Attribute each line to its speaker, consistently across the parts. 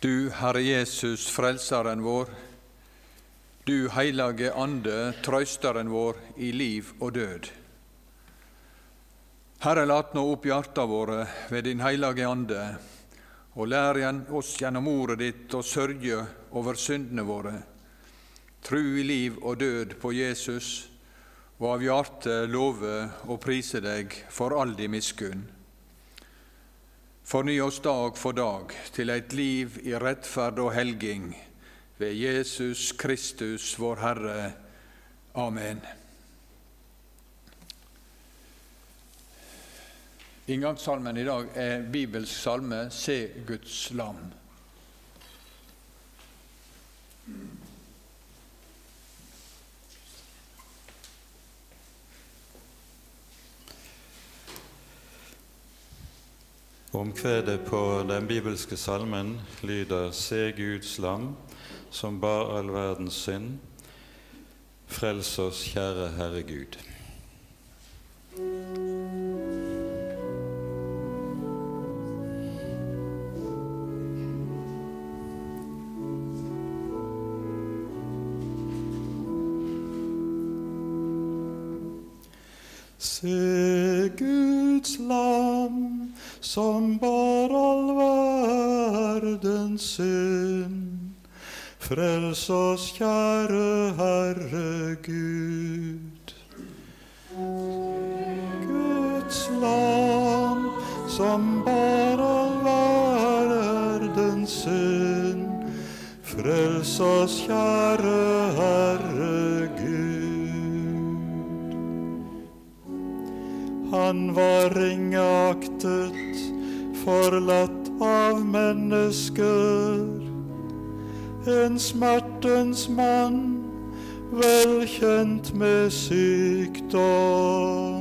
Speaker 1: Du Herre Jesus, Frelseren vår, du Heilage Ande, Trøysteren vår i liv og død. Herre, lat nå opp hjarta våre ved Din Heilage Ande, og lær oss gjennom ordet ditt å sørge over syndene våre, tru i liv og død på Jesus, og av hjertet love og prise deg for all din miskunn. Forny oss dag for dag til et liv i rettferd og helging ved Jesus Kristus, vår Herre. Amen. Inngangssalmen i dag er Bibels salme 'Se Guds lam'.
Speaker 2: Omkvedet på den bibelske salmen lyder Se Guds lam, som bar all verdens synd. Frels oss, kjære Herre Gud. Se Guds lam som bar all verdens synd. Frels oss, kjære Herre Gud. Guds lam som bar all verdens synd. Frels oss, kjære Herre Gud. Han var ringeaktet, forlatt av mennesker. En smertens mann, velkjent med sykdom.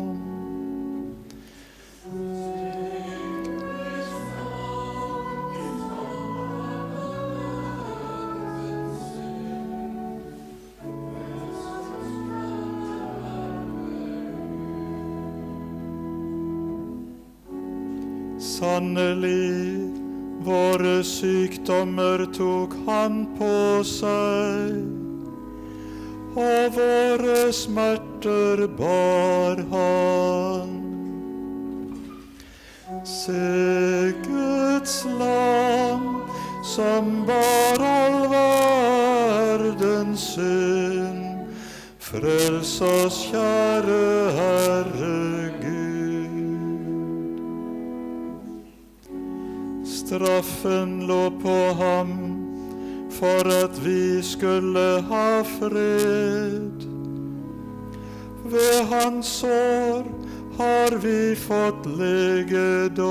Speaker 2: Sannelig, våre sykdommer tok han på seg, og våre smerter bar han. Se Guds lam som bar all verdens synd. Frels oss, kjære Herre Straffen lå på ham for at vi skulle ha fred. Ved hans sår har vi fått legedom.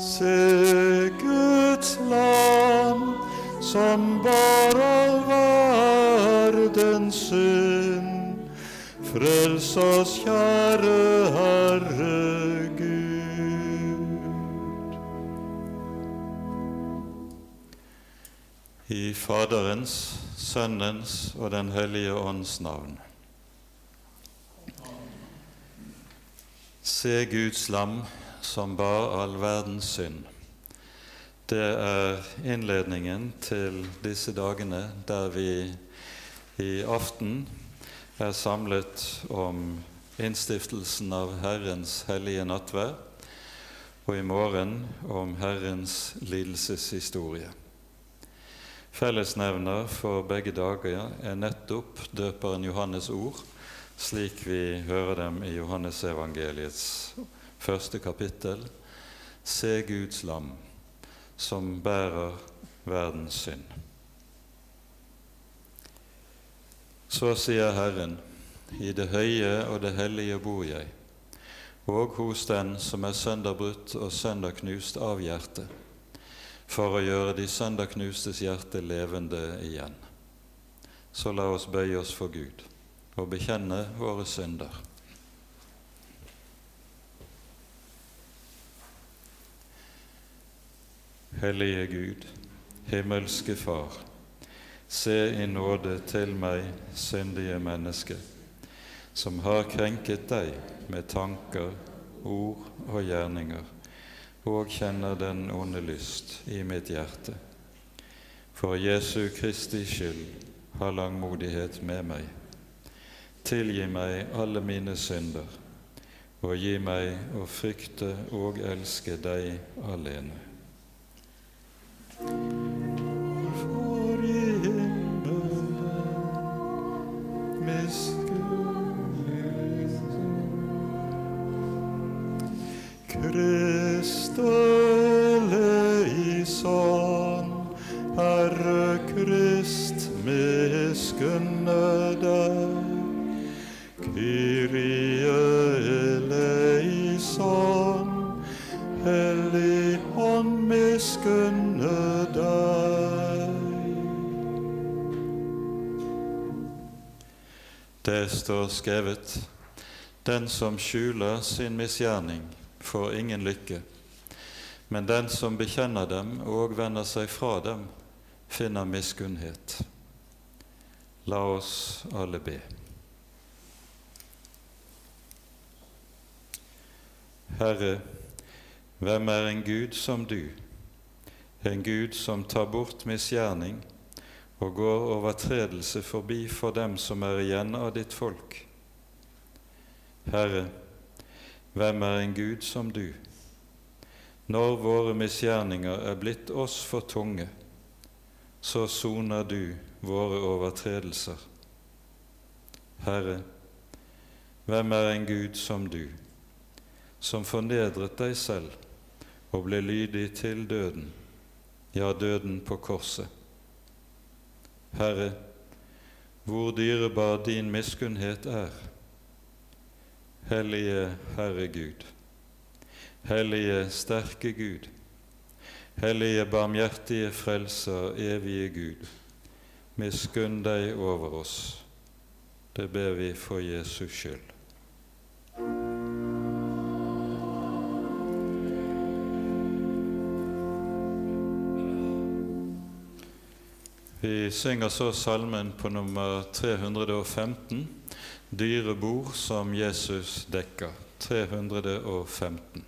Speaker 2: Se Guds lam som bar all verdens synd. Frels oss, kjære Herre Faderens, Sønnens og Den hellige ånds navn. Se Guds lam som bar all verdens synd. Det er innledningen til disse dagene der vi i aften er samlet om innstiftelsen av Herrens hellige nattverd, og i morgen om Herrens lidelseshistorie. Fellesnevner for begge dager er nettopp døperen Johannes' ord, slik vi hører dem i Johannesevangeliets første kapittel. Se Guds lam, som bærer verdens synd. Så sier Herren, i det høye og det hellige bor jeg, og hos den som er sønderbrutt og sønderknust av hjertet for å gjøre de sønderknustes hjerte levende igjen. Så la oss bøye oss for Gud og bekjenne våre synder. Hellige Gud, himmelske Far, se i nåde til meg, syndige menneske, som har krenket deg med tanker, ord og gjerninger, og kjenner den onde lyst i mitt hjerte. For Jesu Kristi skyld ha langmodighet med meg. Tilgi meg alle mine synder, og gi meg å frykte og elske deg alene. For i himmelen Krist sann, Herre Krist, miskunne deg. Kyrie eleison, Hellig Ånd, miskunne deg. Det står skrevet, den som skjuler sin misgjerning, får ingen lykke, men den som bekjenner dem og vender seg fra dem, finner miskunnhet. La oss alle be. Herre, hvem er en Gud som du, en Gud som tar bort misgjerning og går overtredelse forbi for dem som er igjen av ditt folk? Herre, hvem er en Gud som du? Når våre misgjerninger er blitt oss for tunge, så soner du våre overtredelser. Herre, hvem er en Gud som du, som fornedret deg selv og ble lydig til døden, ja, døden på korset? Herre, hvor dyrebar din miskunnhet er. Hellige Herre Gud, hellige sterke Gud, hellige barmhjertige Frelser, evige Gud, miskunn deg over oss. Det ber vi for Jesus skyld. Vi synger så salmen på nummer 315, 'Dyre bord som Jesus dekker'. 315.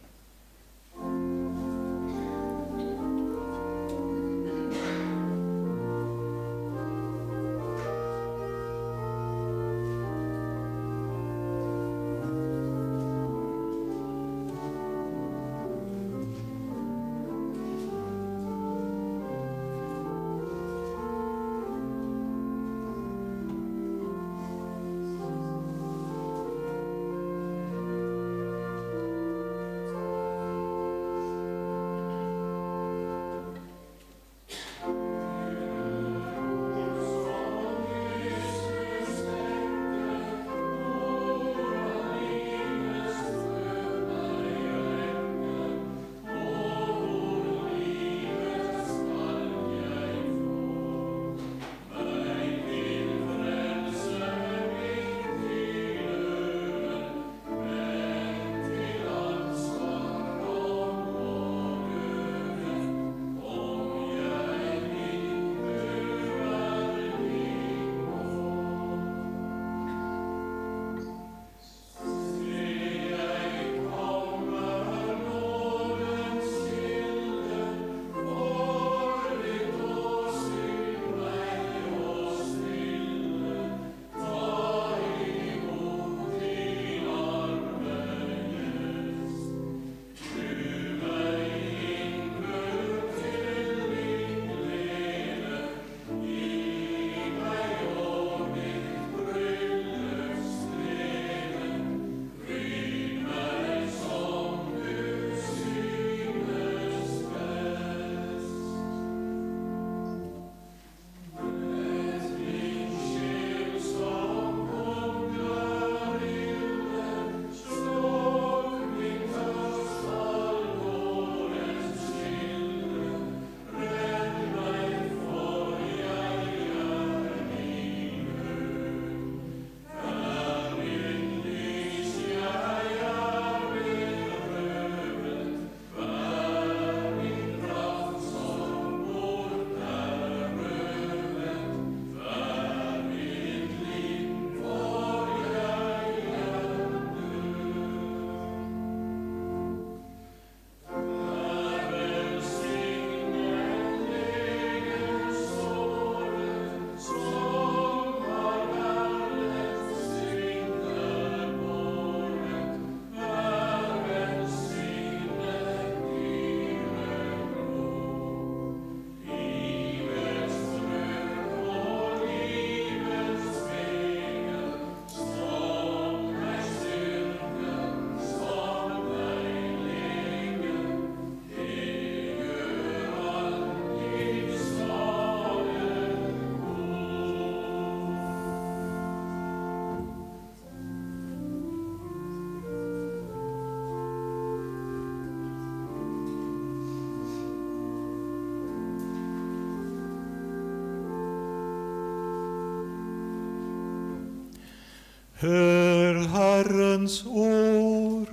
Speaker 2: Hør Herrens ord.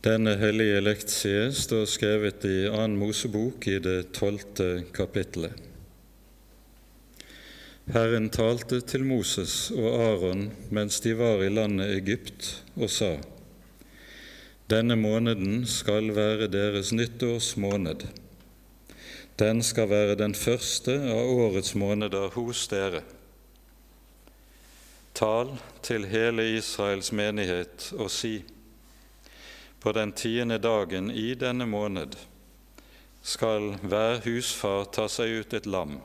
Speaker 2: Denne hellige lektsie står skrevet i Annen Mosebok i det tolvte kapittelet. Herren talte til Moses og Aron mens de var i landet Egypt, og sa:" Denne måneden skal være deres nyttårsmåned. Den skal være den første av årets måneder hos dere. Tal til hele Israels menighet og si:" På den tiende dagen i denne måned skal hver husfar ta seg ut et lam,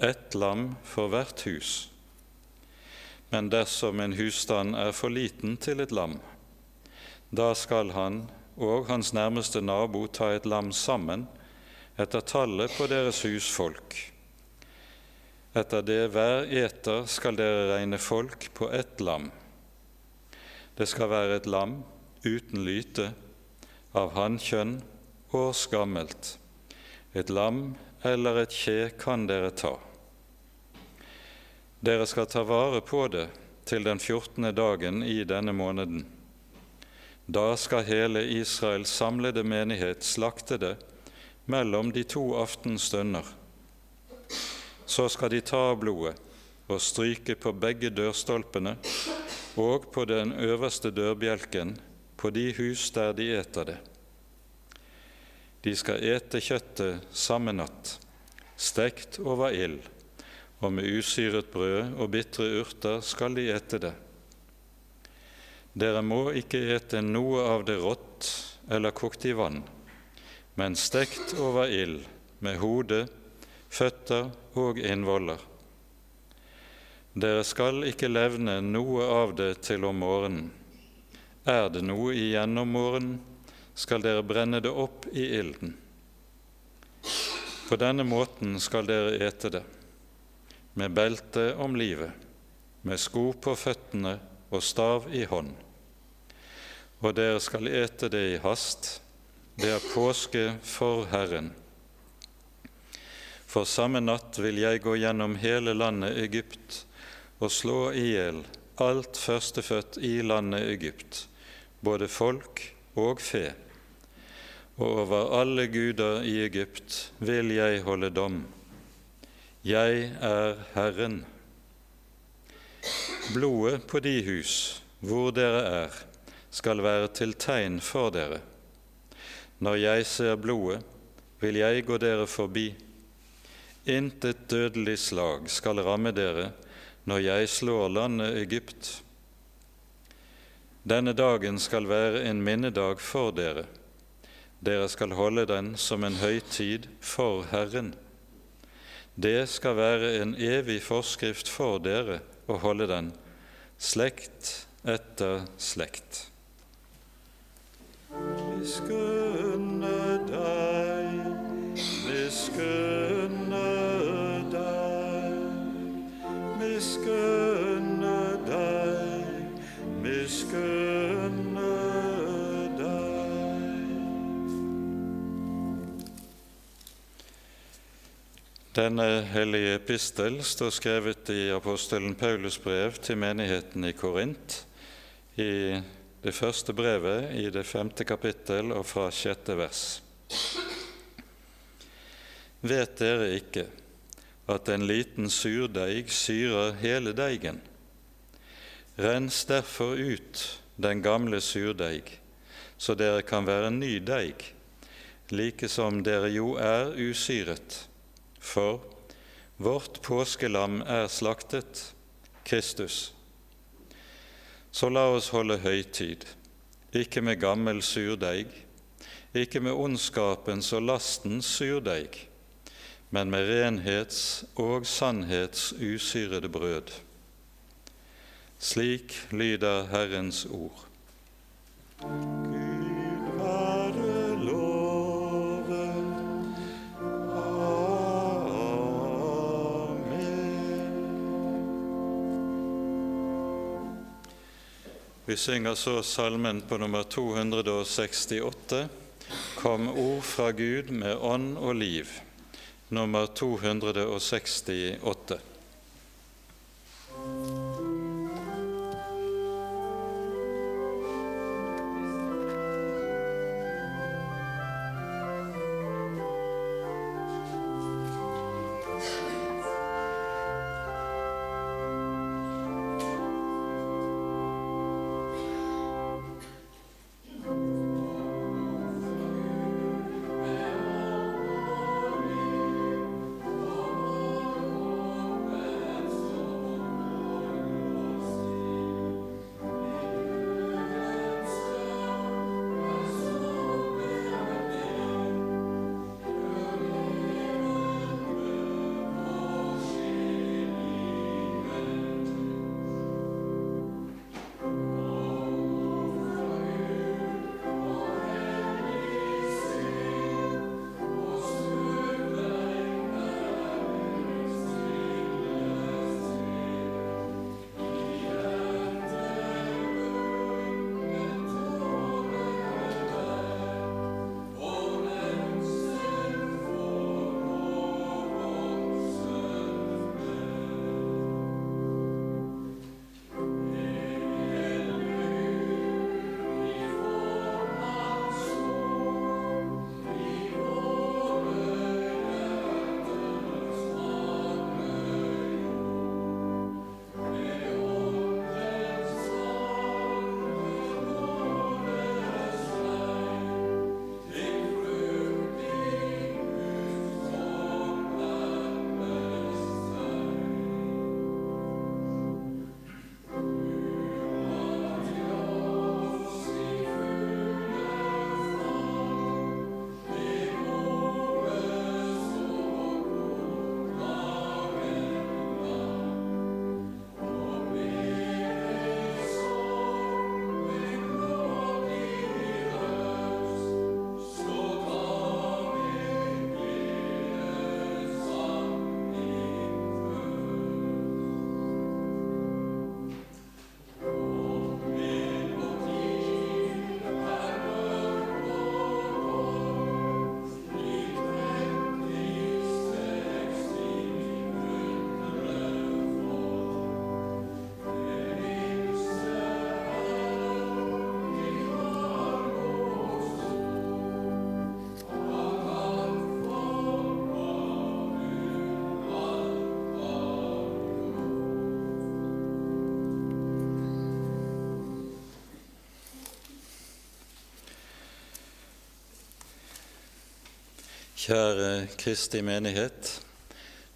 Speaker 2: ett lam for hvert hus. Men dersom en husstand er for liten til et lam, da skal han og hans nærmeste nabo ta et lam sammen etter tallet på deres husfolk. Etter det hver eter skal dere regne folk på ett lam. Det skal være et lam uten lyte, av hannkjønn, årsgammelt. Et lam eller et kje kan dere ta. Dere skal ta vare på det til den fjortende dagen i denne måneden. Da skal hele Israels samlede menighet slakte det mellom de to aftenstunder. Så skal de ta av blodet og stryke på begge dørstolpene og på den øverste dørbjelken på de hus der de eter det. De skal ete kjøttet samme natt, stekt over ild, og med usyret brød og bitre urter skal de ete det. Dere må ikke ete noe av det rått eller kokt i vann, men stekt over ild med hode, føtter og innvoller. Dere skal ikke levne noe av det til om morgenen. Er det noe igjen om morgenen, skal dere brenne det opp i ilden. På denne måten skal dere ete det, med belte om livet, med sko på føttene og stav i hånd. Og dere skal ete det i hast, det er påske for Herren. For samme natt vil jeg gå gjennom hele landet Egypt og slå i hjel alt førstefødt i landet Egypt, både folk og fe, og over alle guder i Egypt vil jeg holde dom. Jeg er Herren. Blodet på de hus hvor dere er, skal være til tegn for dere. Når jeg ser blodet, vil jeg gå dere forbi. Intet dødelig slag skal ramme dere når jeg slår landet Egypt. Denne dagen skal være en minnedag for dere. Dere skal holde den som en høytid for Herren. Det skal være en evig forskrift for dere å holde den, slekt etter slekt. Miskunne deg, miskunne deg, miskunne deg, miskunne Denne hellige epistel står skrevet i apostelen Paulus' brev til menigheten i Korint, i det første brevet i det femte kapittel og fra sjette vers. Vet dere ikke at en liten surdeig syrer hele deigen? Rens derfor ut den gamle surdeig, så dere kan være ny deig, like som dere jo er usyret. For vårt påskelam er slaktet, Kristus. Så la oss holde høytid, ikke med gammel surdeig, ikke med ondskapens og lastens surdeig, men med renhets og sannhets usyrede brød. Slik lyder Herrens ord. Vi synger så salmen på nummer 268, kom ord fra Gud med ånd og liv, nummer 268. Kjære Kristi menighet.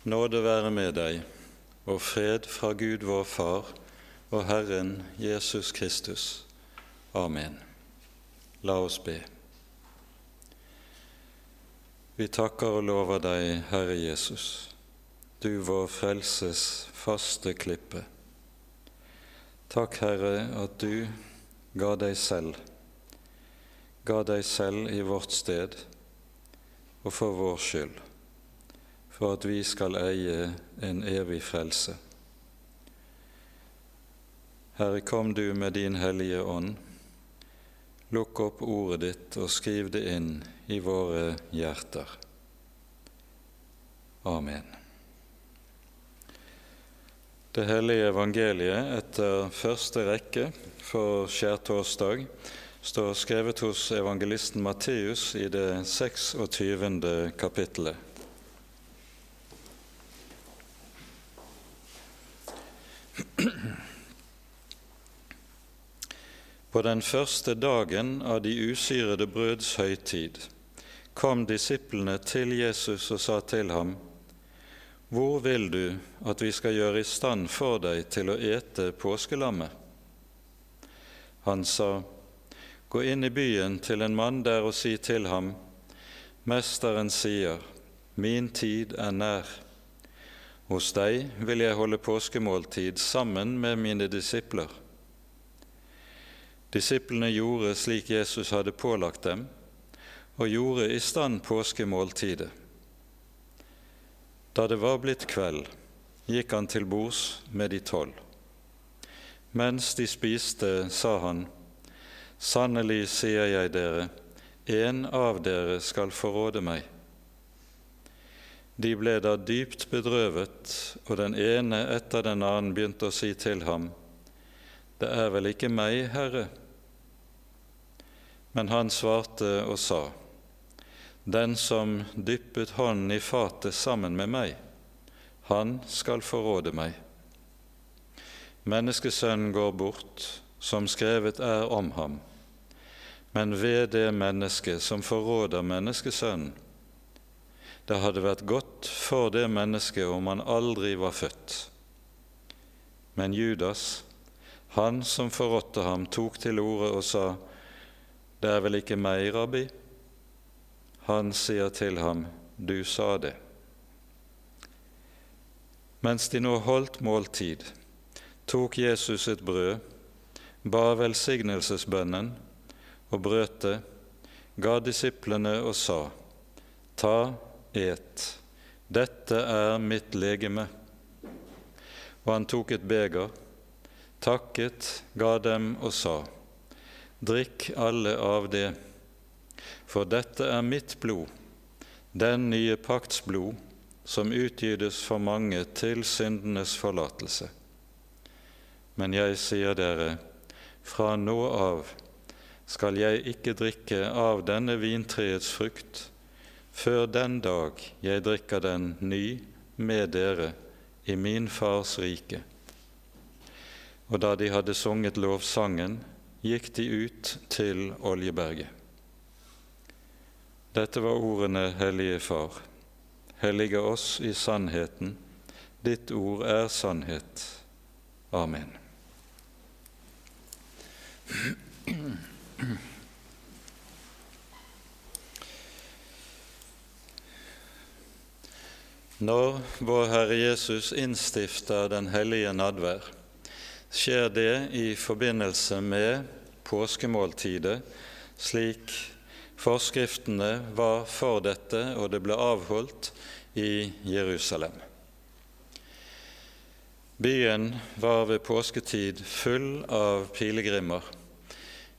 Speaker 2: Nåde være med deg og fred fra Gud vår Far og Herren Jesus Kristus. Amen. La oss be. Vi takker og lover deg, Herre Jesus, du vår frelses faste klippe. Takk, Herre, at du ga deg selv, ga deg selv i vårt sted og for vår skyld, for at vi skal eie en evig frelse. Herre, kom du med din Hellige Ånd. Lukk opp ordet ditt og skriv det inn i våre hjerter. Amen. Det hellige evangeliet etter første rekke for skjærtorsdag står skrevet hos evangelisten Matteus i det 26. kapittelet. På den første dagen av de usyrede brøds høytid kom disiplene til Jesus og sa til ham:" Hvor vil du at vi skal gjøre i stand for deg til å ete påskelammet? Han sa:" Gå inn i byen til en mann der og si til ham, Mesteren sier, Min tid er nær. Hos deg vil jeg holde påskemåltid sammen med mine disipler. Disiplene gjorde slik Jesus hadde pålagt dem, og gjorde i stand påskemåltidet. Da det var blitt kveld, gikk han til bords med de tolv. Mens de spiste, sa han, Sannelig sier jeg dere, en av dere skal forråde meg. De ble da dypt bedrøvet, og den ene etter den annen begynte å si til ham, Det er vel ikke meg, Herre? Men han svarte og sa, Den som dyppet hånden i fatet sammen med meg, han skal forråde meg. Menneskesønnen går bort, som skrevet er om ham. Men ved det mennesket som forråder menneskesønnen, det hadde vært godt for det mennesket om han aldri var født. Men Judas, han som forrådte ham, tok til orde og sa, Det er vel ikke meg, rabbi? Han sier til ham, Du sa det. Mens de nå holdt måltid, tok Jesus et brød, ba velsignelsesbønnen og brøt det, ga disiplene og sa, Ta, et, dette er mitt legeme. Og han tok et beger, takket, ga dem og sa, Drikk alle av det, for dette er mitt blod, den nye pakts blod, som utgytes for mange til syndenes forlatelse. Men jeg sier dere, fra nå av skal jeg ikke drikke av denne vintreets frukt før den dag jeg drikker den ny med dere i min fars rike. Og da de hadde sunget lovsangen, gikk de ut til Oljeberget. Dette var ordene, Hellige Far. Hellige oss i sannheten. Ditt ord er sannhet. Amen. Når vår Herre Jesus innstifter den hellige nadvær, skjer det i forbindelse med påskemåltidet, slik forskriftene var for dette, og det ble avholdt i Jerusalem. Byen var ved påsketid full av pilegrimer.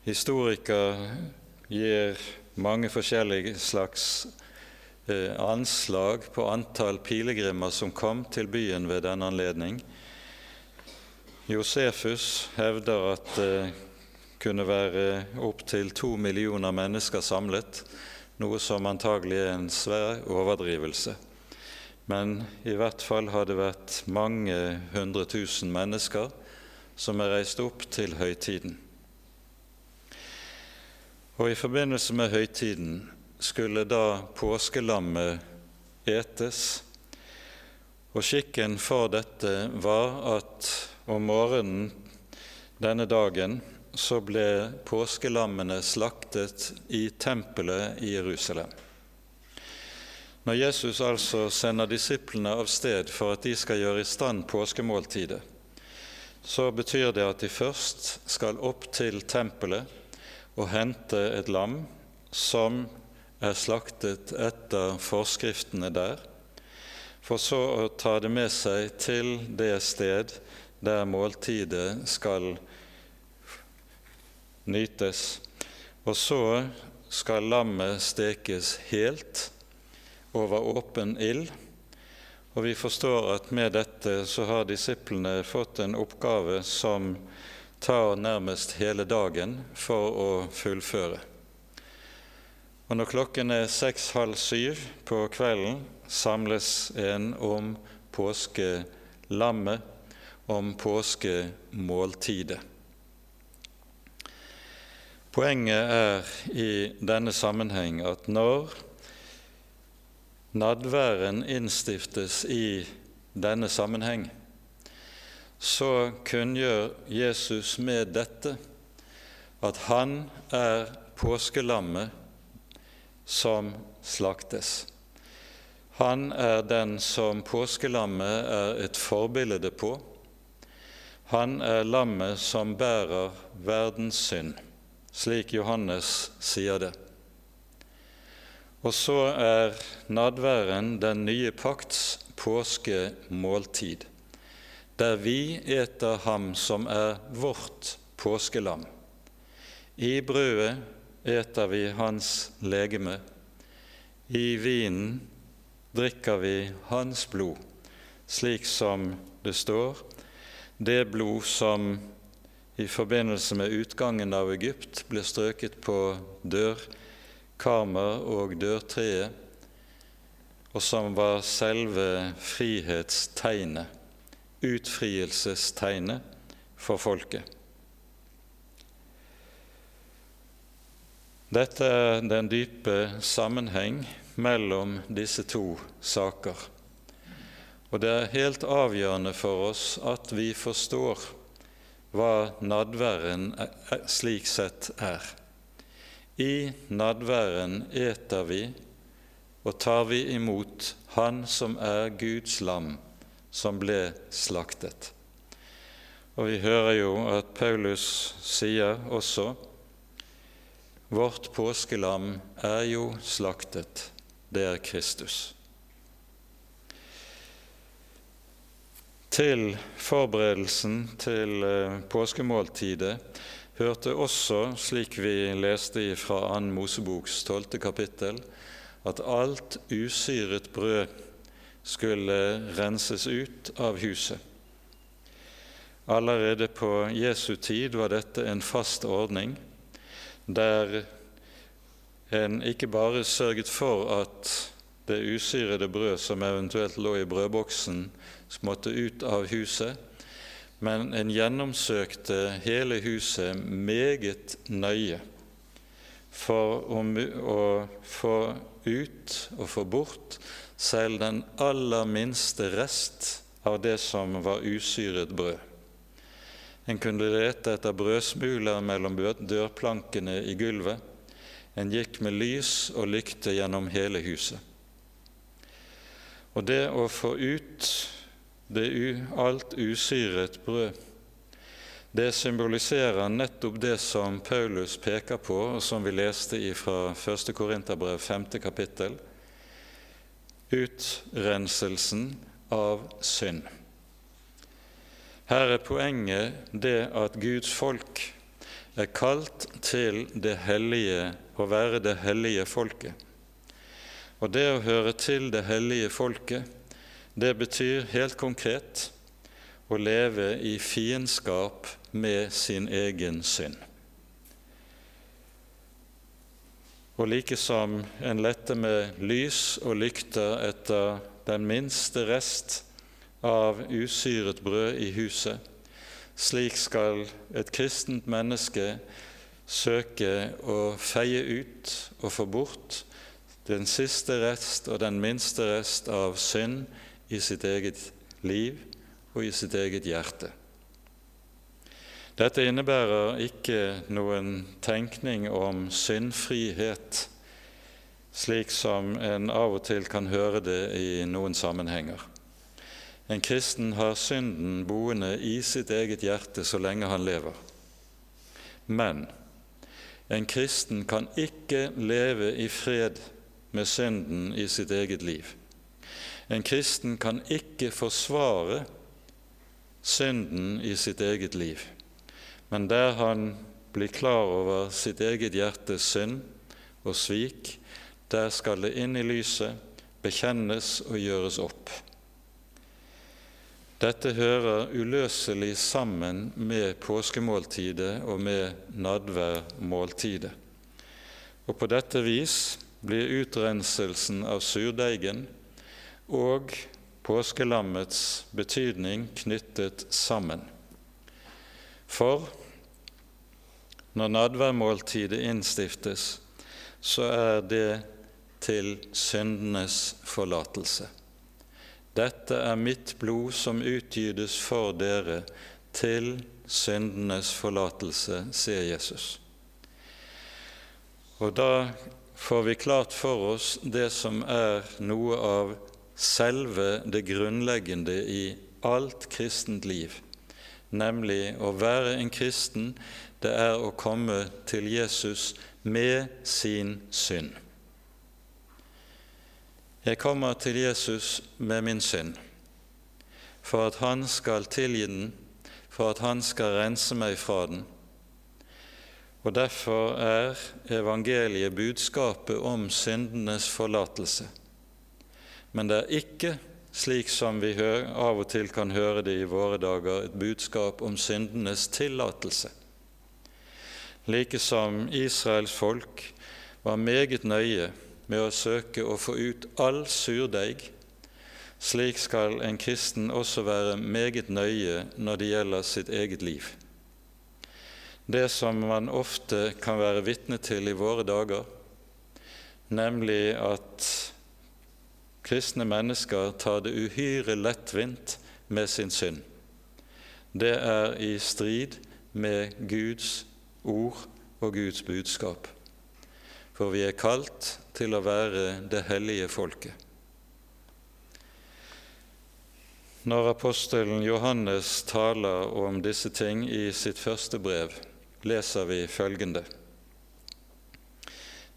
Speaker 2: Historikere gir mange forskjellige slags eh, anslag på antall pilegrimer som kom til byen ved denne anledning. Josefus hevder at det kunne være opptil to millioner mennesker samlet, noe som antagelig er en svær overdrivelse. Men i hvert fall har det vært mange hundre tusen mennesker som er reist opp til høytiden. Og i forbindelse med høytiden skulle da påskelammet etes. Og skikken for dette var at om morgenen denne dagen så ble påskelammene slaktet i tempelet i Jerusalem. Når Jesus altså sender disiplene av sted for at de skal gjøre i stand påskemåltidet, så betyr det at de først skal opp til tempelet og hente et lam som er slaktet etter forskriftene der, for så å ta det med seg til det sted der måltidet skal nytes. Og så skal lammet stekes helt over åpen ild. Og vi forstår at med dette så har disiplene fått en oppgave som tar nærmest hele dagen for å fullføre. Og når klokken er seks-halv syv på kvelden, samles en om påskelammet, om påskemåltidet. Poenget er i denne sammenheng at når nadværen innstiftes i denne sammenheng, så kunngjør Jesus med dette at han er påskelammet som slaktes. Han er den som påskelammet er et forbilde på. Han er lammet som bærer verdens synd, slik Johannes sier det. Og så er nadværen den nye pakts påskemåltid, der vi eter ham som er vårt påskelam. I brødet eter vi hans legeme. I vinen drikker vi hans blod, slik som det står, det blod som i forbindelse med utgangen av Egypt ble strøket på dørkarmer og dørtreet, og som var selve frihetstegnet, utfrielsestegnet for folket. Dette er den dype sammenheng mellom disse to saker. Og det er helt avgjørende for oss at vi forstår hva nadværen slik sett er. I nadværen eter vi og tar vi imot Han som er Guds lam, som ble slaktet. Og vi hører jo at Paulus sier også Vårt påskelam er jo slaktet, det er Kristus. Til forberedelsen til eh, påskemåltidet hørte også, slik vi leste fra 2. Moseboks 12. kapittel, at alt usyret brød skulle renses ut av huset. Allerede på Jesu tid var dette en fast ordning der en ikke bare sørget for at det usyrede brød som eventuelt lå i brødboksen, måtte ut av huset, men en gjennomsøkte hele huset meget nøye for å få ut og få bort selv den aller minste rest av det som var usyret brød. En kunne lete etter brødsmuler mellom dørplankene i gulvet. En gikk med lys og lykte gjennom hele huset. Og det å få ut det alt usyret brød, det symboliserer nettopp det som Paulus peker på, og som vi leste fra 1. Korinterbrev 5. kapittel utrenselsen av synd. Her er poenget det at Guds folk er kalt til det hellige, å være det hellige folket. Og det å høre til det hellige folket, det betyr helt konkret å leve i fiendskap med sin egen synd. Og like som en lette med lys og lykter etter den minste rest av usyret brød i huset. Slik skal et kristent menneske søke å feie ut og få bort den siste rest og den minste rest av synd i sitt eget liv og i sitt eget hjerte. Dette innebærer ikke noen tenkning om syndfrihet, slik som en av og til kan høre det i noen sammenhenger. En kristen har synden boende i sitt eget hjerte så lenge han lever. Men en kristen kan ikke leve i fred med synden i sitt eget liv. En kristen kan ikke forsvare synden i sitt eget liv. Men der han blir klar over sitt eget hjertes synd og svik, der skal det inn i lyset, bekjennes og gjøres opp. Dette hører uløselig sammen med påskemåltidet og med nadværmåltidet. Og på dette vis blir utrenselsen av surdeigen og påskelammets betydning knyttet sammen. For når nadværmåltidet innstiftes, så er det til syndenes forlatelse. Dette er mitt blod som utgytes for dere til syndenes forlatelse, sier Jesus. Og da får vi klart for oss det som er noe av selve det grunnleggende i alt kristent liv, nemlig å være en kristen, det er å komme til Jesus med sin synd. Jeg kommer til Jesus med min synd, for at han skal tilgi den, for at han skal rense meg fra den. Og derfor er evangeliet budskapet om syndenes forlatelse. Men det er ikke, slik som vi av og til kan høre det i våre dager, et budskap om syndenes tillatelse. Like som Israels folk var meget nøye med å søke å få ut all surdeig, slik skal en kristen også være meget nøye når det gjelder sitt eget liv det som man ofte kan være vitne til i våre dager, nemlig at kristne mennesker tar det uhyre lettvint med sin synd. Det er i strid med Guds ord og Guds budskap. For vi er kalt til å være det hellige folket. Når apostelen Johannes taler om disse ting i sitt første brev, leser vi følgende.: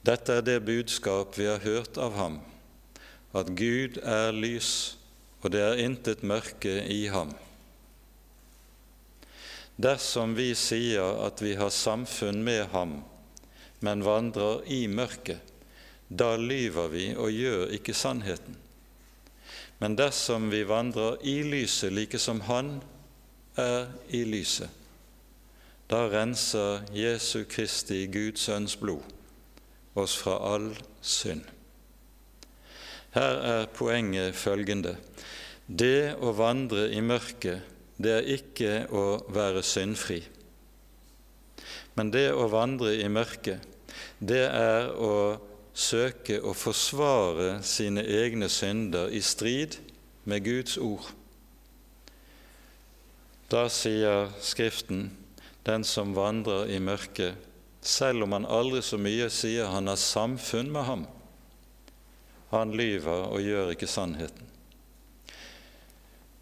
Speaker 2: Dette er det budskap vi har hørt av ham, at Gud er lys, og det er intet mørke i ham. Dersom vi sier at vi har samfunn med ham, men vandrer i mørket, da lyver vi og gjør ikke sannheten. Men dersom vi vandrer i lyset like som Han er i lyset, da renser Jesu Kristi, Guds Sønns blod, oss fra all synd. Her er poenget følgende det å vandre i mørket, det er ikke å være syndfri. Men det å vandre i mørket, det er å søke å forsvare sine egne synder i strid med Guds ord. Da sier Skriften den som vandrer i mørket, selv om han aldri så mye sier han har samfunn med ham. Han lyver og gjør ikke sannheten.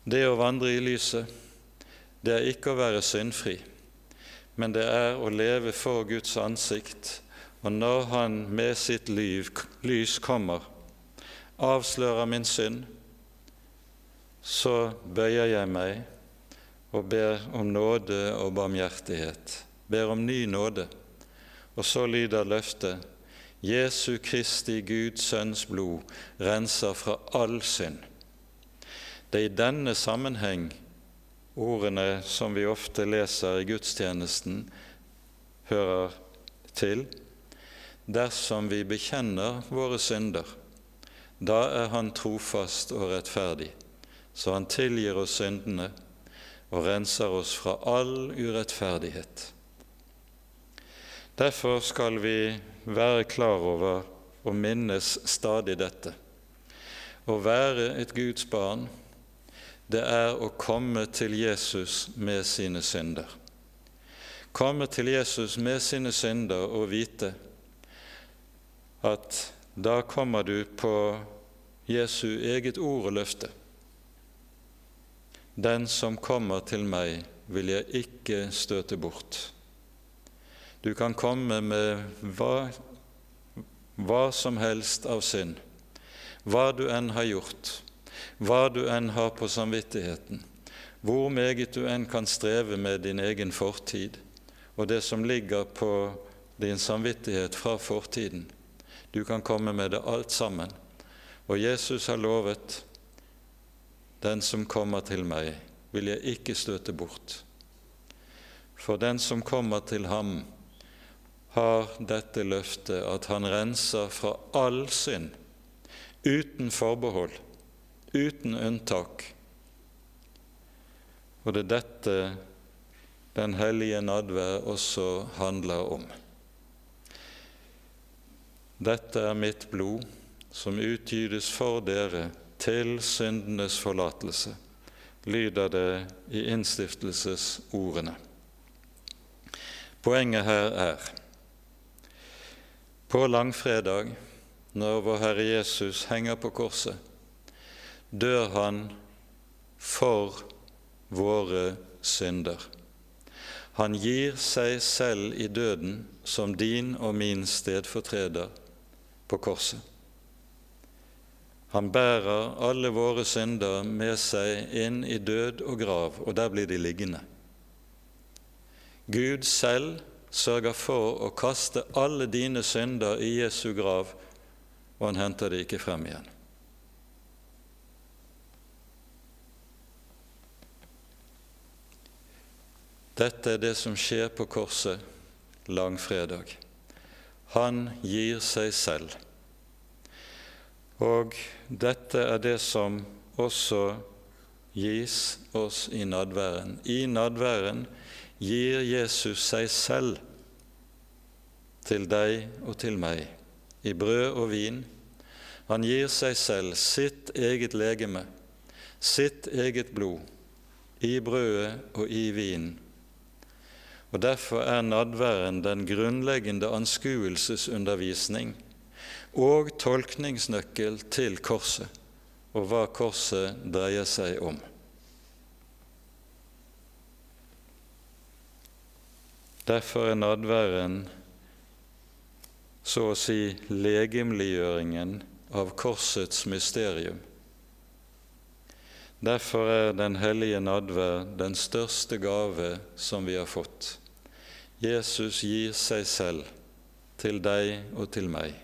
Speaker 2: Det å vandre i lyset, det er ikke å være syndfri, men det er å leve for Guds ansikt, og når Han med sitt liv, lys kommer, avslører min synd, så bøyer jeg meg og ber om nåde og barmhjertighet, ber om ny nåde. Og så lyder løftet Jesu Kristi Guds Sønns blod renser fra all synd. Det er i denne sammenheng ordene som vi ofte leser i gudstjenesten, hører til. Dersom vi bekjenner våre synder, da er Han trofast og rettferdig, så Han tilgir oss syndene og renser oss fra all urettferdighet. Derfor skal vi være klar over og minnes stadig dette. Å være et Guds barn, det er å komme til Jesus med sine synder. Komme til Jesus med sine synder og vite at da kommer du på Jesu eget ord og løfte. Den som kommer til meg, vil jeg ikke støte bort. Du kan komme med hva, hva som helst av synd, hva du enn har gjort, hva du enn har på samvittigheten, hvor meget du enn kan streve med din egen fortid og det som ligger på din samvittighet fra fortiden. Du kan komme med det alt sammen. Og Jesus har lovet den som kommer til meg, vil jeg ikke støte bort. For den som kommer til ham, har dette løftet at han renser fra all synd, uten forbehold, uten unntak. Og det er dette Den hellige nadvær også handler om. Dette er mitt blod, som utgytes for dere til syndenes forlatelse, lyder det i innstiftelsesordene. Poenget her er på langfredag, når vår Herre Jesus henger på korset, dør han for våre synder. Han gir seg selv i døden som din og min stedfortreder på korset. Han bærer alle våre synder med seg inn i død og grav, og der blir de liggende. Gud selv sørger for å kaste alle dine synder i Jesu grav, og han henter de ikke frem igjen. Dette er det som skjer på korset langfredag. Han gir seg selv. Og dette er det som også gis oss i nadværen. I nadværen gir Jesus seg selv til deg og til meg, i brød og vin. Han gir seg selv sitt eget legeme, sitt eget blod, i brødet og i vinen og Derfor er nadværen den grunnleggende anskuelsesundervisning og tolkningsnøkkel til korset og hva korset dreier seg om. Derfor er nadværen så å si legemliggjøringen av korsets mysterium. Derfor er Den hellige nadvær den største gave som vi har fått. Jesus gir seg selv til deg og til meg,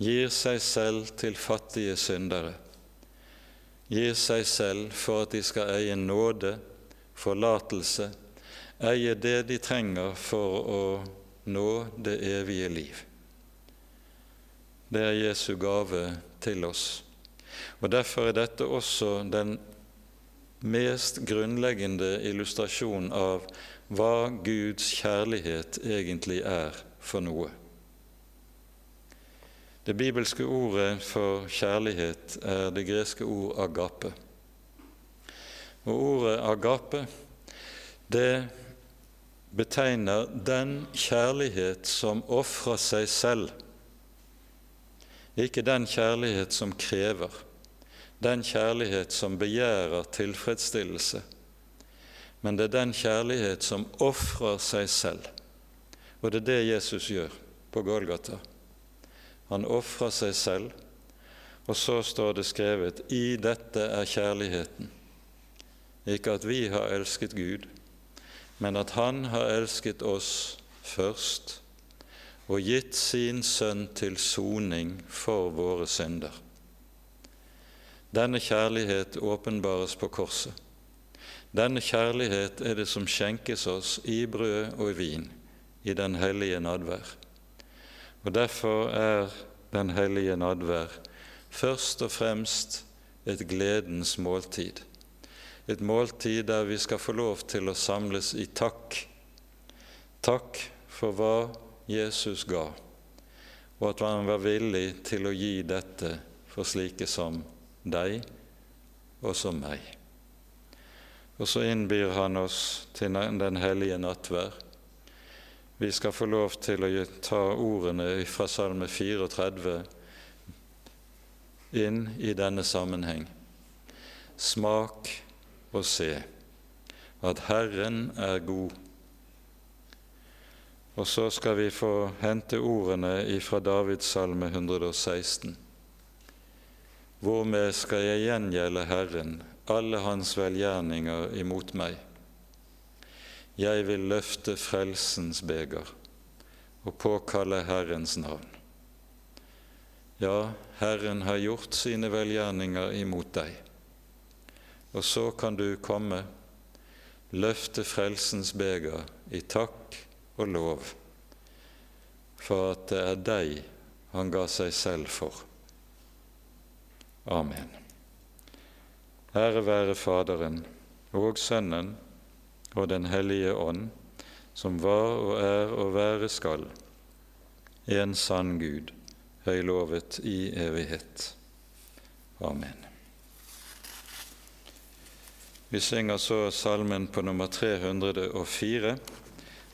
Speaker 2: gir seg selv til fattige syndere, gir seg selv for at de skal eie nåde, forlatelse, eie det de trenger for å nå det evige liv. Det er Jesu gave til oss. Og Derfor er dette også den mest grunnleggende illustrasjon av hva Guds kjærlighet egentlig er for noe. Det bibelske ordet for kjærlighet er det greske ord agape. Og ordet agape det betegner den kjærlighet som ofrer seg selv, ikke den kjærlighet som krever, den kjærlighet som begjærer tilfredsstillelse men det er den kjærlighet som ofrer seg selv. Og det er det Jesus gjør på Golgata. Han ofrer seg selv, og så står det skrevet i dette er kjærligheten. Ikke at vi har elsket Gud, men at Han har elsket oss først og gitt sin Sønn til soning for våre synder. Denne kjærlighet åpenbares på korset. Denne kjærlighet er det som skjenkes oss i brød og i vin i den hellige nadvær. Og Derfor er den hellige nadvær først og fremst et gledens måltid. Et måltid der vi skal få lov til å samles i takk. Takk for hva Jesus ga, og at han var villig til å gi dette for slike som deg og som meg. Og så innbyr han oss til Den hellige nattvær. Vi skal få lov til å ta ordene fra Salme 34 inn i denne sammenheng. Smak og se at Herren er god. Og så skal vi få hente ordene ifra Davids salme 116. Hvormed skal jeg gjengjelde Herren alle hans velgjerninger imot meg. Jeg vil løfte frelsens beger og påkalle Herrens navn. Ja, Herren har gjort sine velgjerninger imot deg. Og så kan du komme, løfte frelsens beger i takk og lov, for at det er deg han ga seg selv for. Amen. Ære være Faderen og Sønnen og Den hellige ånd, som var og er og være skal, en sann Gud, høylovet i evighet. Amen. Vi synger så salmen på nummer 304,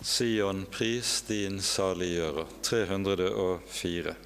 Speaker 2: Sion pris din saliggjører. 304.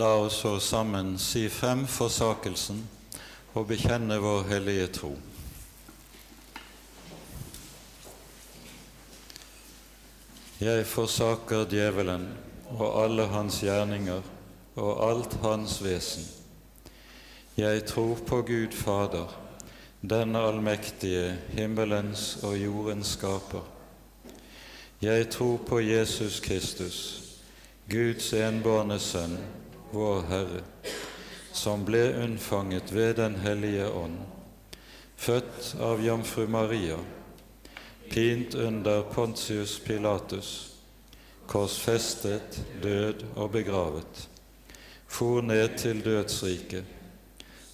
Speaker 2: La oss så sammen si frem forsakelsen og bekjenne vår hellige tro. Jeg forsaker djevelen og alle hans gjerninger og alt hans vesen. Jeg tror på Gud Fader, den allmektige, himmelens og jordens skaper. Jeg tror på Jesus Kristus, Guds enbårne Sønn, vår Herre, som ble unnfanget ved Den hellige ånd, født av jomfru Maria, pint under Pontius Pilatus, korsfestet, død og begravet, for ned til dødsriket,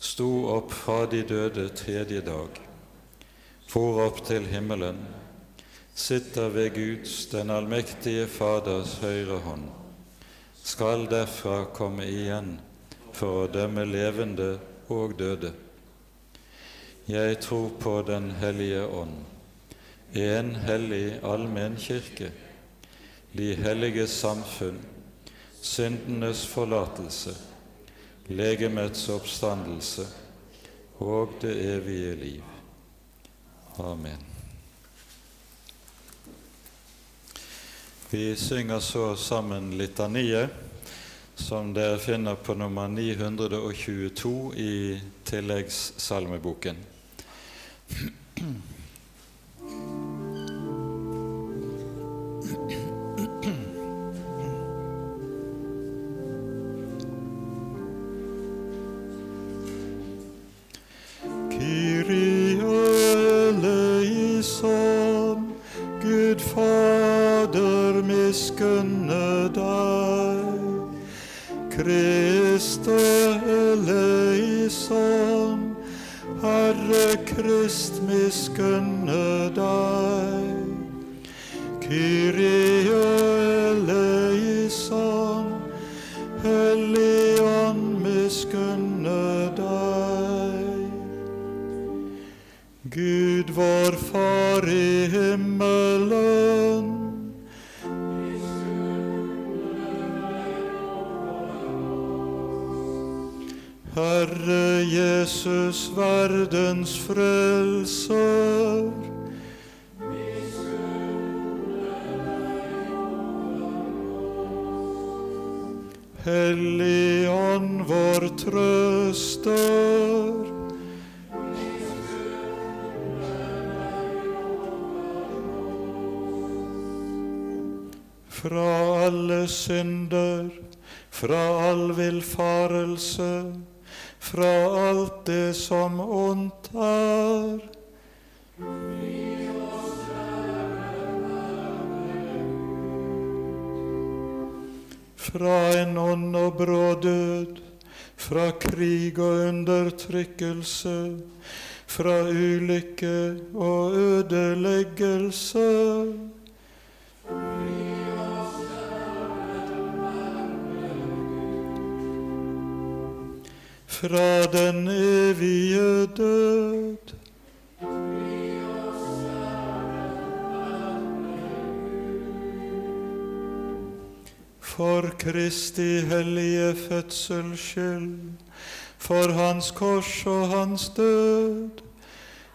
Speaker 2: sto opp fra de døde tredje dag, for opp til himmelen, sitter ved Guds, den allmektige Faders høyre hånd, skal derfra komme igjen for å dømme levende og døde. Jeg tror på Den hellige ånd, en hellig allmenn kirke, de helliges samfunn, syndenes forlatelse, legemets oppstandelse og det evige liv. Amen. Vi synger så sammen litaniet, som dere finner på nummer 922 i tilleggssalmeboken. Kristi hellige fødsels skyld, for Hans kors og Hans død,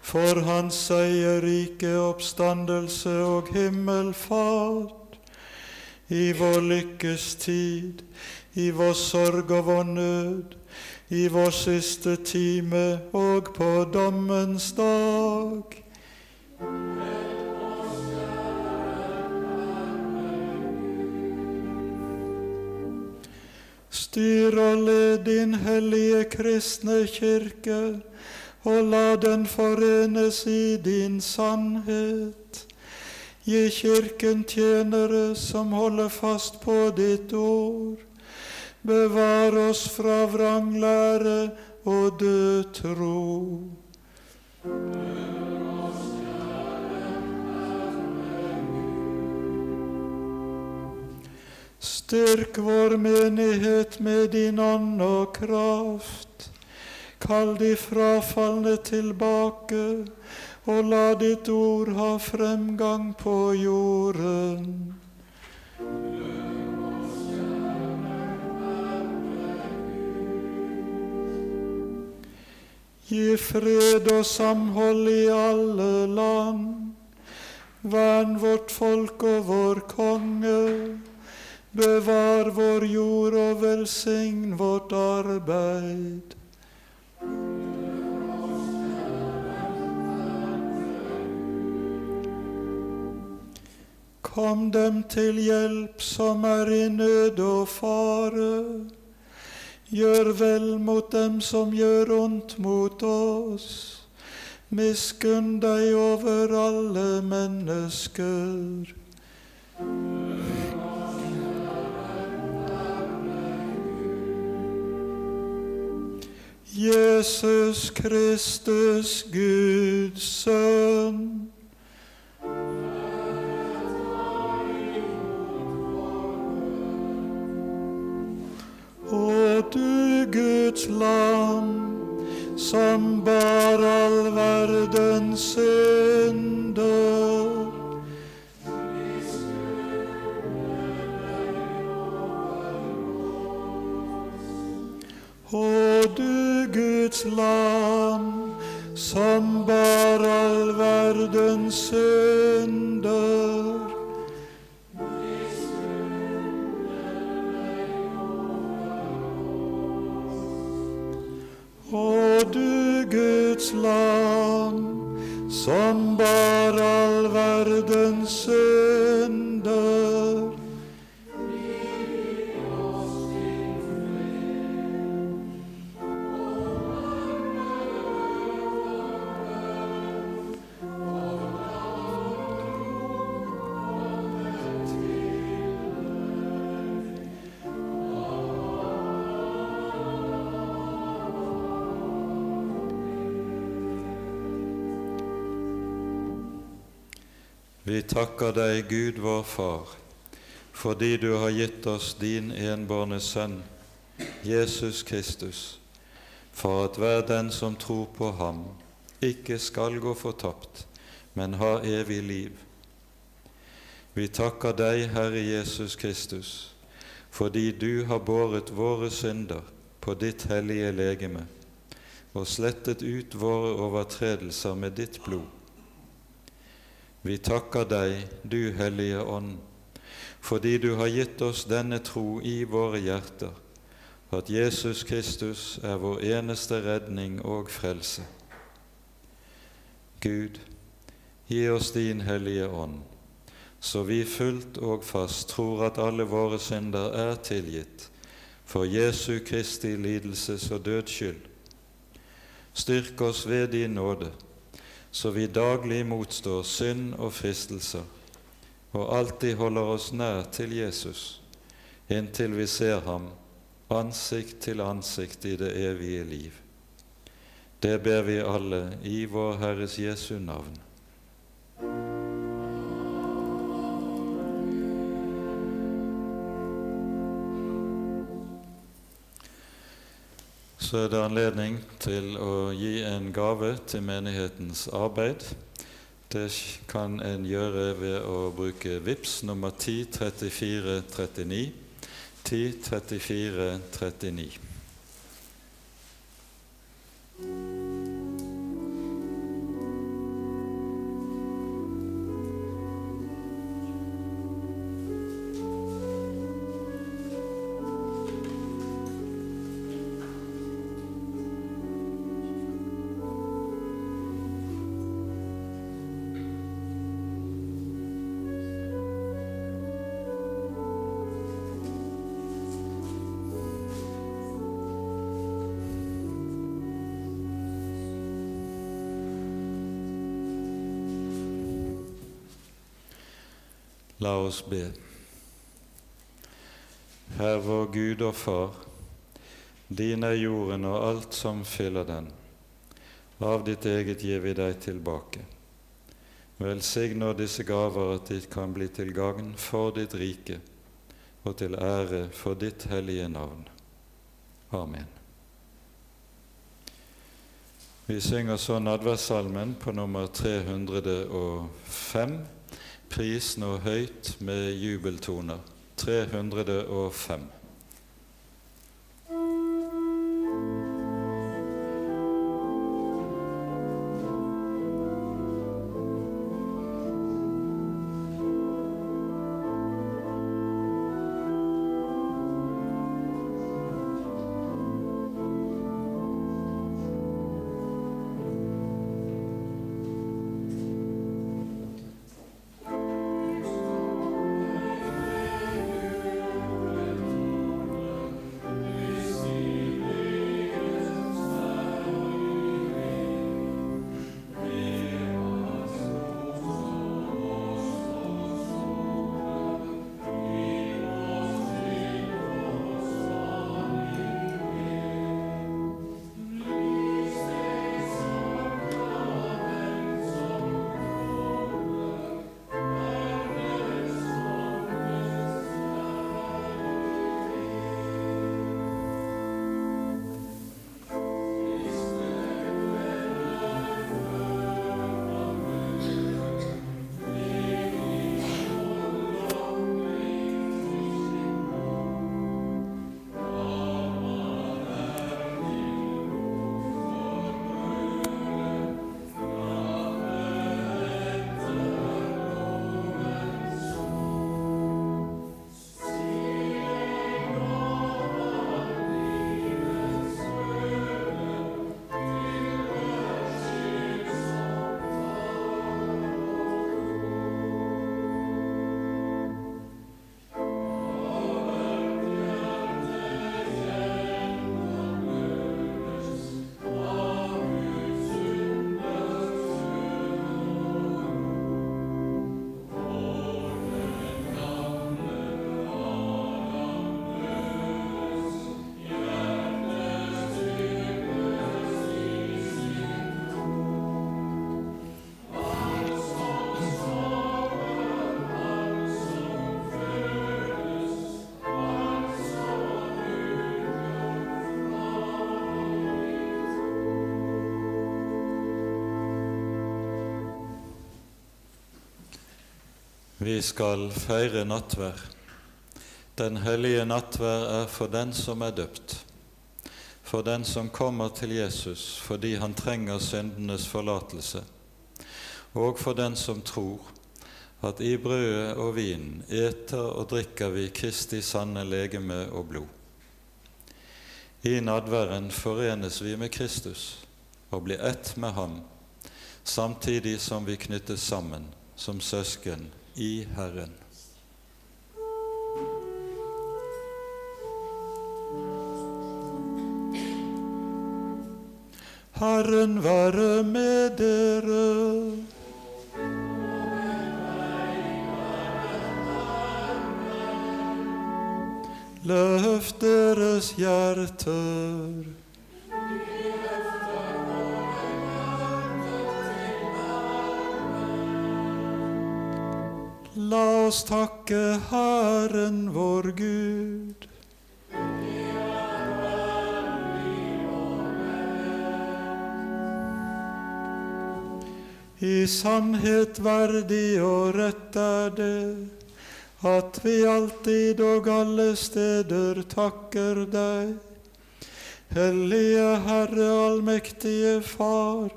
Speaker 2: for Hans seierrike oppstandelse og himmelfart, i vår lykkes tid, i vår sorg og vår nød, i vår siste time og på dommens dag. Styr og led din hellige kristne kirke, og la den forenes i din sannhet. Gi Kirken tjenere som holder fast på ditt ord. Bevar oss fra vranglære og død tro. Styrk vår menighet med din ånd og kraft. Kall de frafalne tilbake, og la ditt ord ha fremgang på jorden. Gi fred og samhold i alle land. Vern vårt folk og vår konge. Bevar vår jord og velsign vårt arbeid. Kom dem til hjelp som er i nød og fare. Gjør vel mot dem som gjør ondt mot oss. Miskunn deg over alle mennesker. Jesus Kristus, Guds sønn. Og du Guds lam, som bar all verdens synder. Du Guds lam, som bar all verdens synder. Og du Guds lam, som bar all verdens synder. Vi takker deg, Gud vår Far, fordi du har gitt oss din enbårne Sønn, Jesus Kristus, for at hver den som tror på ham, ikke skal gå fortapt, men ha evig liv. Vi takker deg, Herre Jesus Kristus, fordi du har båret våre synder på ditt hellige legeme og slettet ut våre overtredelser med ditt blod. Vi takker deg, du Hellige Ånd, fordi du har gitt oss denne tro i våre hjerter, at Jesus Kristus er vår eneste redning og frelse. Gud, gi oss din Hellige Ånd, så vi fullt og fast tror at alle våre synder er tilgitt for Jesu Kristi lidelses og døds skyld. Styrk oss ved din nåde så vi daglig motstår synd og fristelser, og alltid holder oss nær til Jesus, inntil vi ser ham ansikt til ansikt i det evige liv. Det ber vi alle i vår Herres Jesu navn. Så er det anledning til å gi en gave til menighetens arbeid. Det kan en gjøre ved å bruke VIPS nummer 103439. 103439. La oss be. Herre vår Gud og Far, din er jorden og alt som fyller den. Av ditt eget gir vi deg tilbake. Velsign nå disse gaver at de kan bli til gagn for ditt rike og til ære for ditt hellige navn. Amen. Vi synger så nadværssalmen på nummer 305. Pris nå høyt med jubeltoner. 305. Vi skal feire nattvær. Den hellige nattvær er for den som er døpt, for den som kommer til Jesus fordi han trenger syndenes forlatelse, og for den som tror at i brødet og vinen eter og drikker vi Kristi sanne legeme og blod. I nadværen forenes vi med Kristus og blir ett med ham, samtidig som vi knyttes sammen som søsken i Herren. Herren være med dere. Løft deres hjerter. La oss takke Herren vår Gud. I sannhet verdig og rett er det at vi alltid og alle steder takker deg. Hellige Herre, allmektige Far,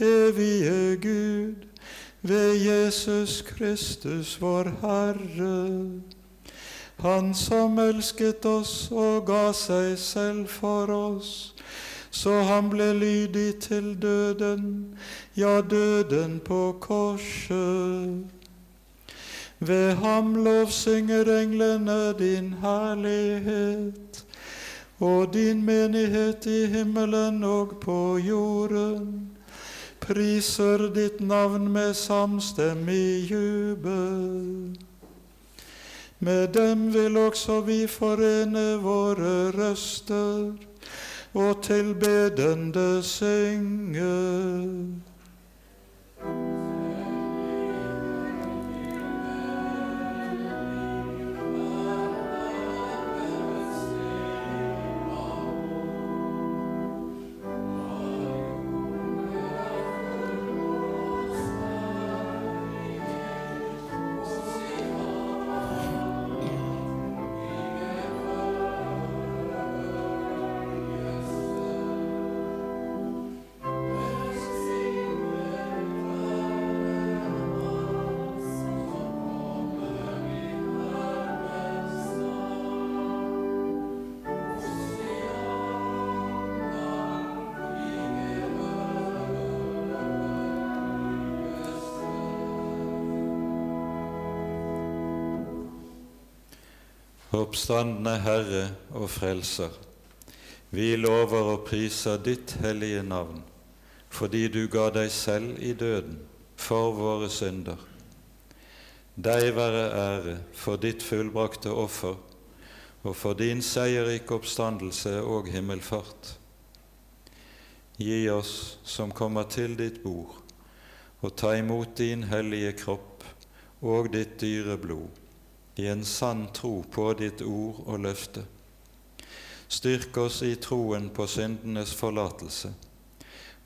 Speaker 2: evige Gud, ved Jesus Kristus, vår Herre. Han som elsket oss og ga seg selv for oss, så han ble lydig til døden, ja, døden på korset. Ved ham lovsynger englene din herlighet, og din menighet i himmelen og på jorden priser ditt navn med samstemmig jubel. Med dem vil også vi forene våre røster og tilbedende synge. Oppstandende Herre og Frelser, vi lover og priser ditt hellige navn, fordi du ga deg selv i døden for våre synder. Deg være ære for ditt fullbrakte offer og for din seierrike oppstandelse og himmelfart. Gi oss som kommer til ditt bord, og ta imot din hellige kropp og ditt dyre blod i en sann tro på ditt ord og løfte. Styrk oss i troen på syndenes forlatelse,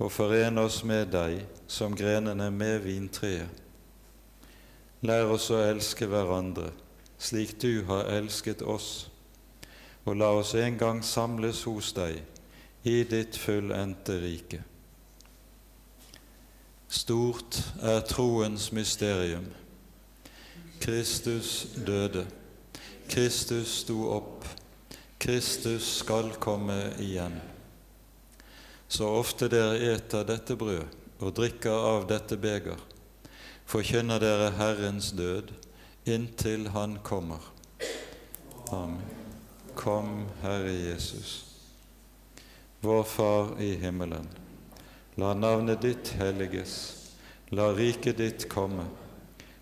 Speaker 2: og foren oss med deg som grenene med vintreet. Lær oss å elske hverandre slik du har elsket oss, og la oss en gang samles hos deg i ditt fullendte rike. Stort er troens mysterium. Kristus døde. Kristus sto opp. Kristus skal komme igjen. Så ofte dere eter dette brød og drikker av dette beger, forkynner dere Herrens død inntil Han kommer. Amen. Kom, Herre Jesus. Vår Far i himmelen. La navnet ditt helliges. La riket ditt komme.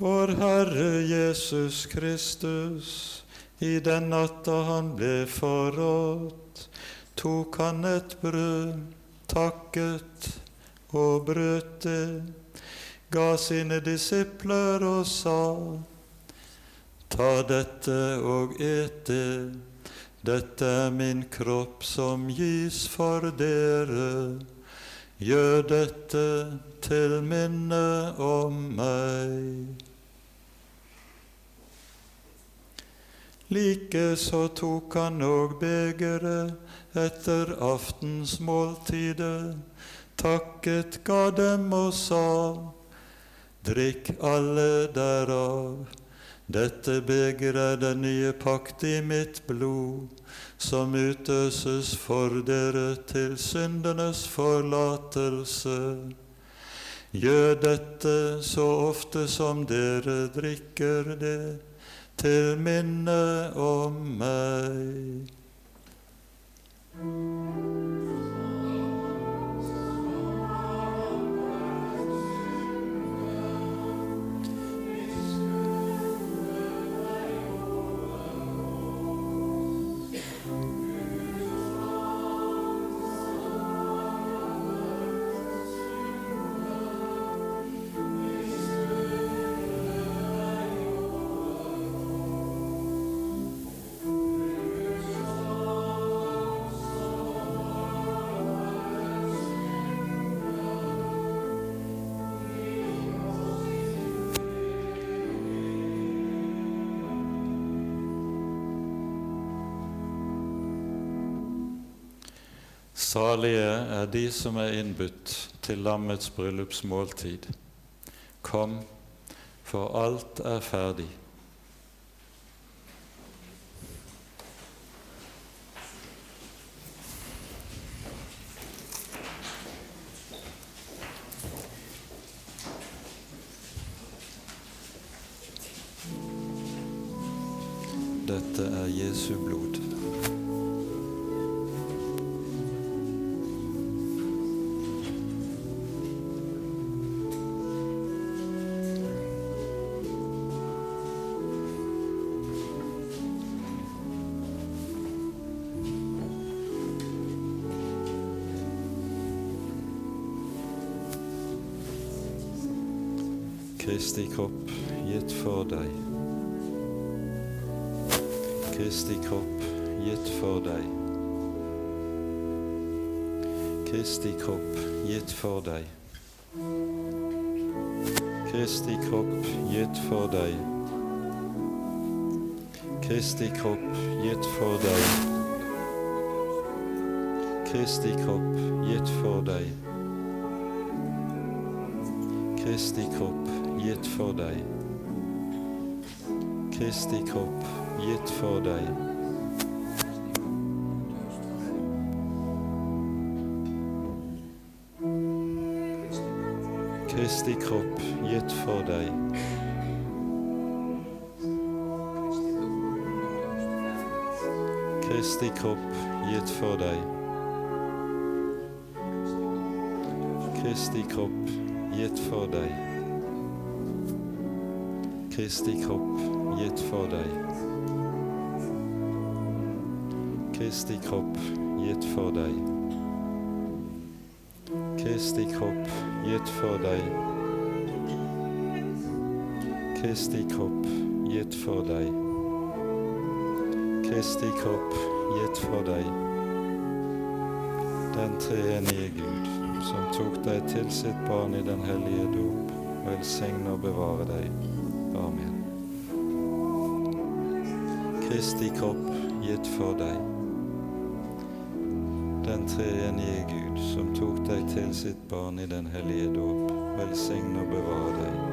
Speaker 2: Vår Herre Jesus Kristus, i den natta han ble forrådt, tok han et brød, takket og brøt det, ga sine disipler og sa:" Ta dette og et det, dette er min kropp som gis for dere. Gjør dette til minne om meg. Likeså tok han og begeret etter aftensmåltidet, takket ga dem og sa:" Drikk alle derav. Dette begeret er den nye pakt i mitt blod, som utøses for dere til syndenes forlatelse. Gjør dette så ofte som dere drikker det, til minne om meg. Salige er de som er innbudt til lammets bryllupsmåltid. Kom, for alt er ferdig. Seco. Kristi kropp gitt for deg. Kristi kropp gitt for deg. Kristi kropp gitt for deg. Kristi kropp gitt for deg. Kristi kropp gitt for deg. Kristi kropp gitt for deg. Kristi kropp gitt for deg. Kristi kropp gitt for deg. Den treenige Gud, som tok deg til sitt barn i den hellige dop, velsigne og bevare deg. Amen. Kristi kropp gitt for deg. Den treenige Gud, som tok deg til sitt barn i den hellige dåp, velsigne og bevare deg.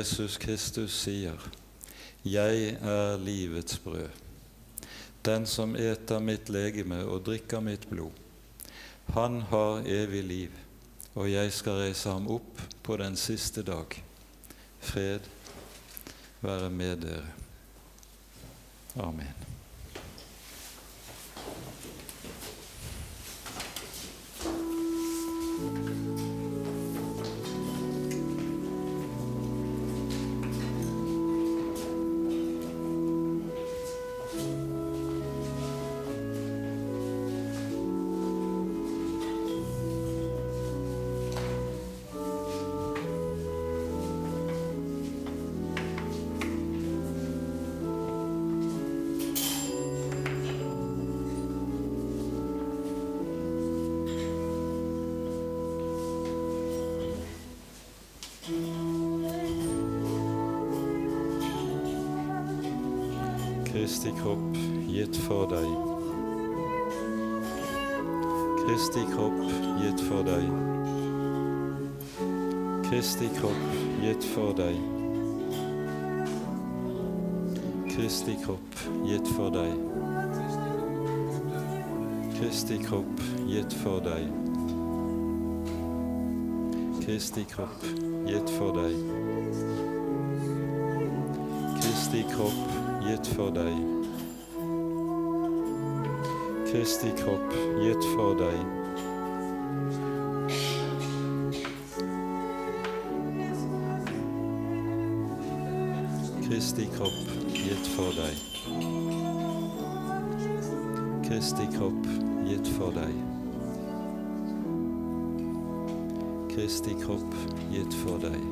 Speaker 2: Jesus Kristus sier, 'Jeg er livets brød'. Den som eter mitt legeme og drikker mitt blod, han har evig liv, og jeg skal reise ham opp på den siste dag. Fred være med dere. Amen. Kropp gitt for deg. Kristi kropp gitt for deg. Kristi kropp gitt for deg. Kristi kropp gitt for deg.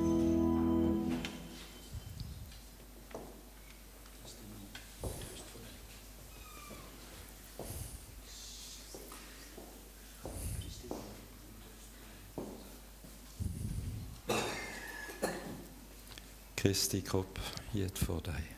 Speaker 2: Kristi kropp gitt for deg.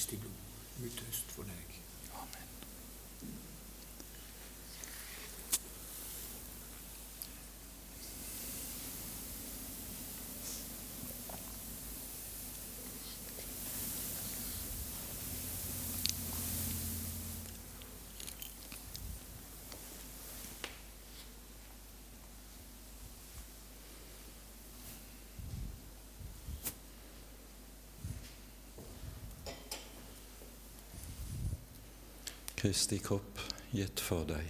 Speaker 2: vestiblo, utöst von Eich. Kristi kropp gitt for deg.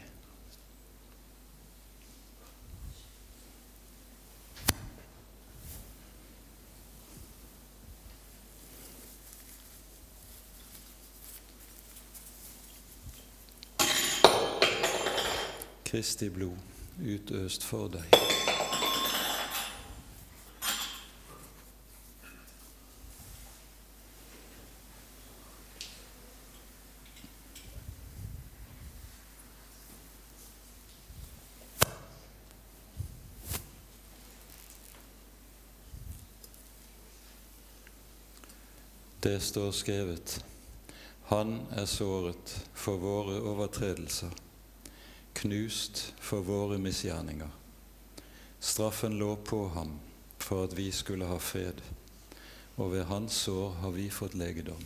Speaker 2: Kristi
Speaker 1: blod utøst for deg.
Speaker 2: Det står skrevet, Han er såret for våre overtredelser, knust for våre misgjerninger. Straffen lå på ham for at vi skulle ha fred, og ved hans sår har vi fått legedom.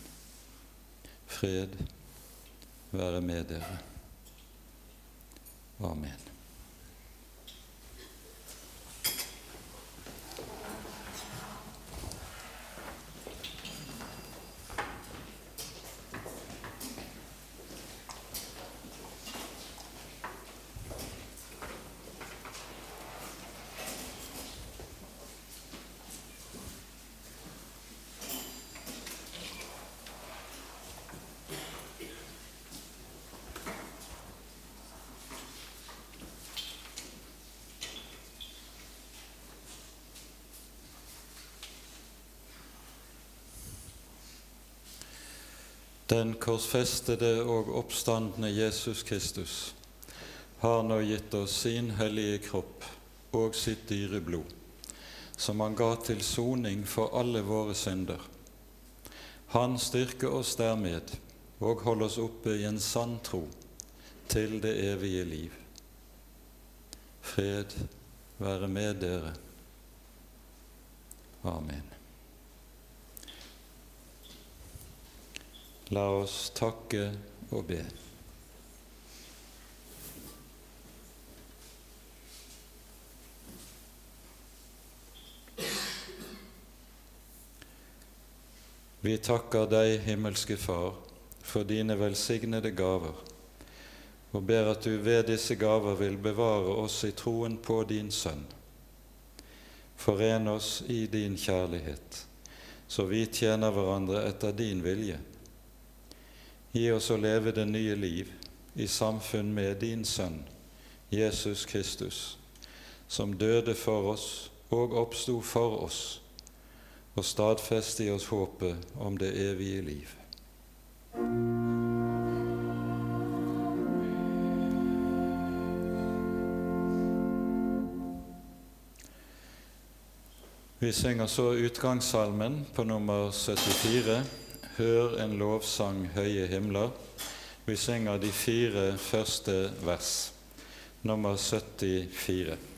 Speaker 2: Fred være med dere. Amen. Den korsfestede og oppstandende Jesus Kristus har nå gitt oss sin hellige kropp og sitt dyre blod, som han ga til soning for alle våre synder. Han styrker oss dermed og holder oss oppe i en sann tro til det evige liv. Fred være med dere. Amen. La oss takke og be. Vi takker deg, himmelske Far, for dine velsignede gaver, og ber at du ved disse gaver vil bevare oss i troen på din Sønn. Foren oss i din kjærlighet, så vi tjener hverandre etter din vilje Gi oss å leve det nye liv i samfunn med din Sønn, Jesus Kristus, som døde for oss og oppsto for oss, og stadfeste i oss håpet om det evige liv. Vi synger så utgangssalmen på nummer 74. Hør en lovsang, høye himler. Vi synger de fire første vers, nummer 74.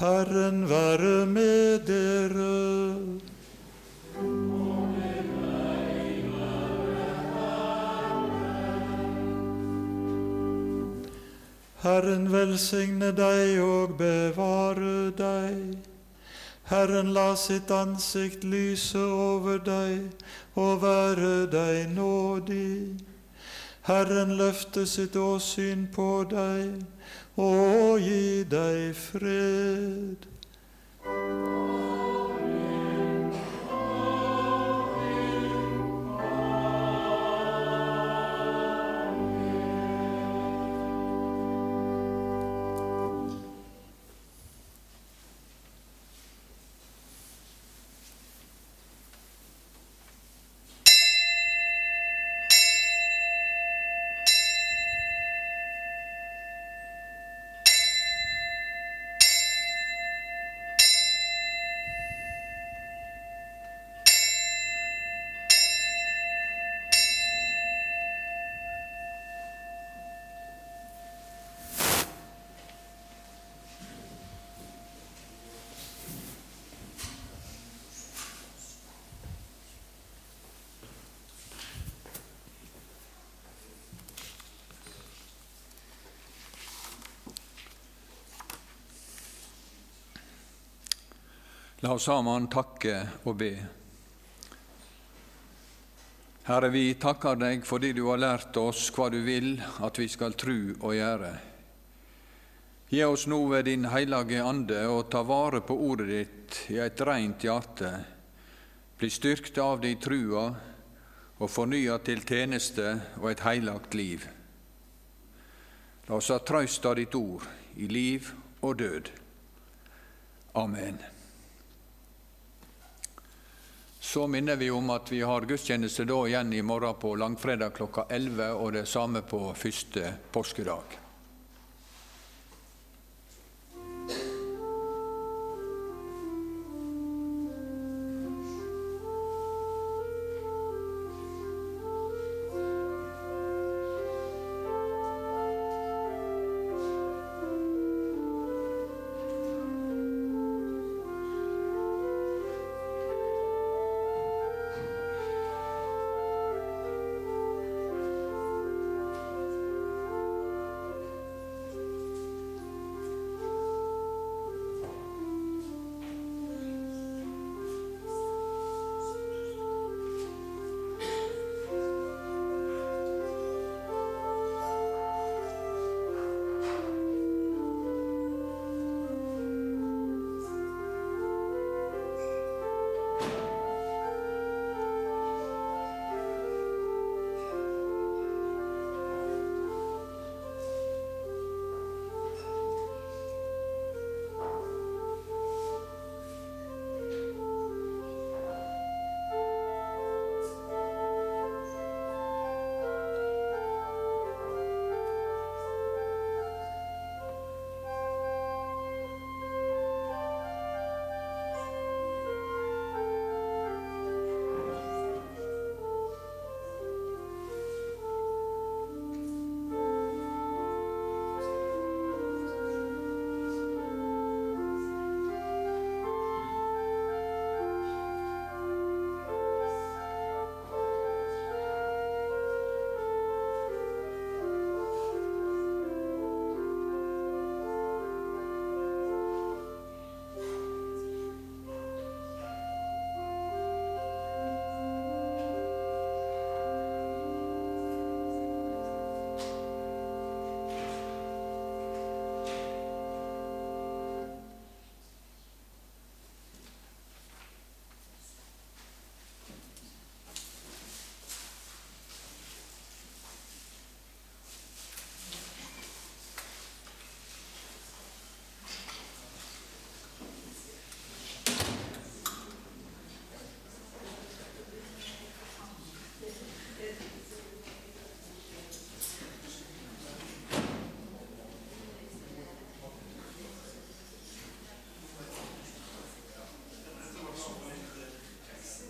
Speaker 2: Herren være med dere. Herren velsigne deg og bevare deg. Herren la sitt ansikt lyse over deg og være deg nådig. Herren løfte sitt åsyn på deg og gi deg fred.
Speaker 1: La oss sammen takke og be. Herre, vi takker deg fordi du har lært oss hva du vil at vi skal tru og gjøre. Gi oss nå ved Din hellige Ande å ta vare på ordet ditt i et rent hjerte, bli styrkt av de trua og fornya til tjeneste og et heilagt liv. La oss ha trøyst av ditt ord i liv og død. Amen. Så minner vi om at vi har gudstjeneste da igjen i morgen på langfredag klokka 11, og det samme på første påskedag.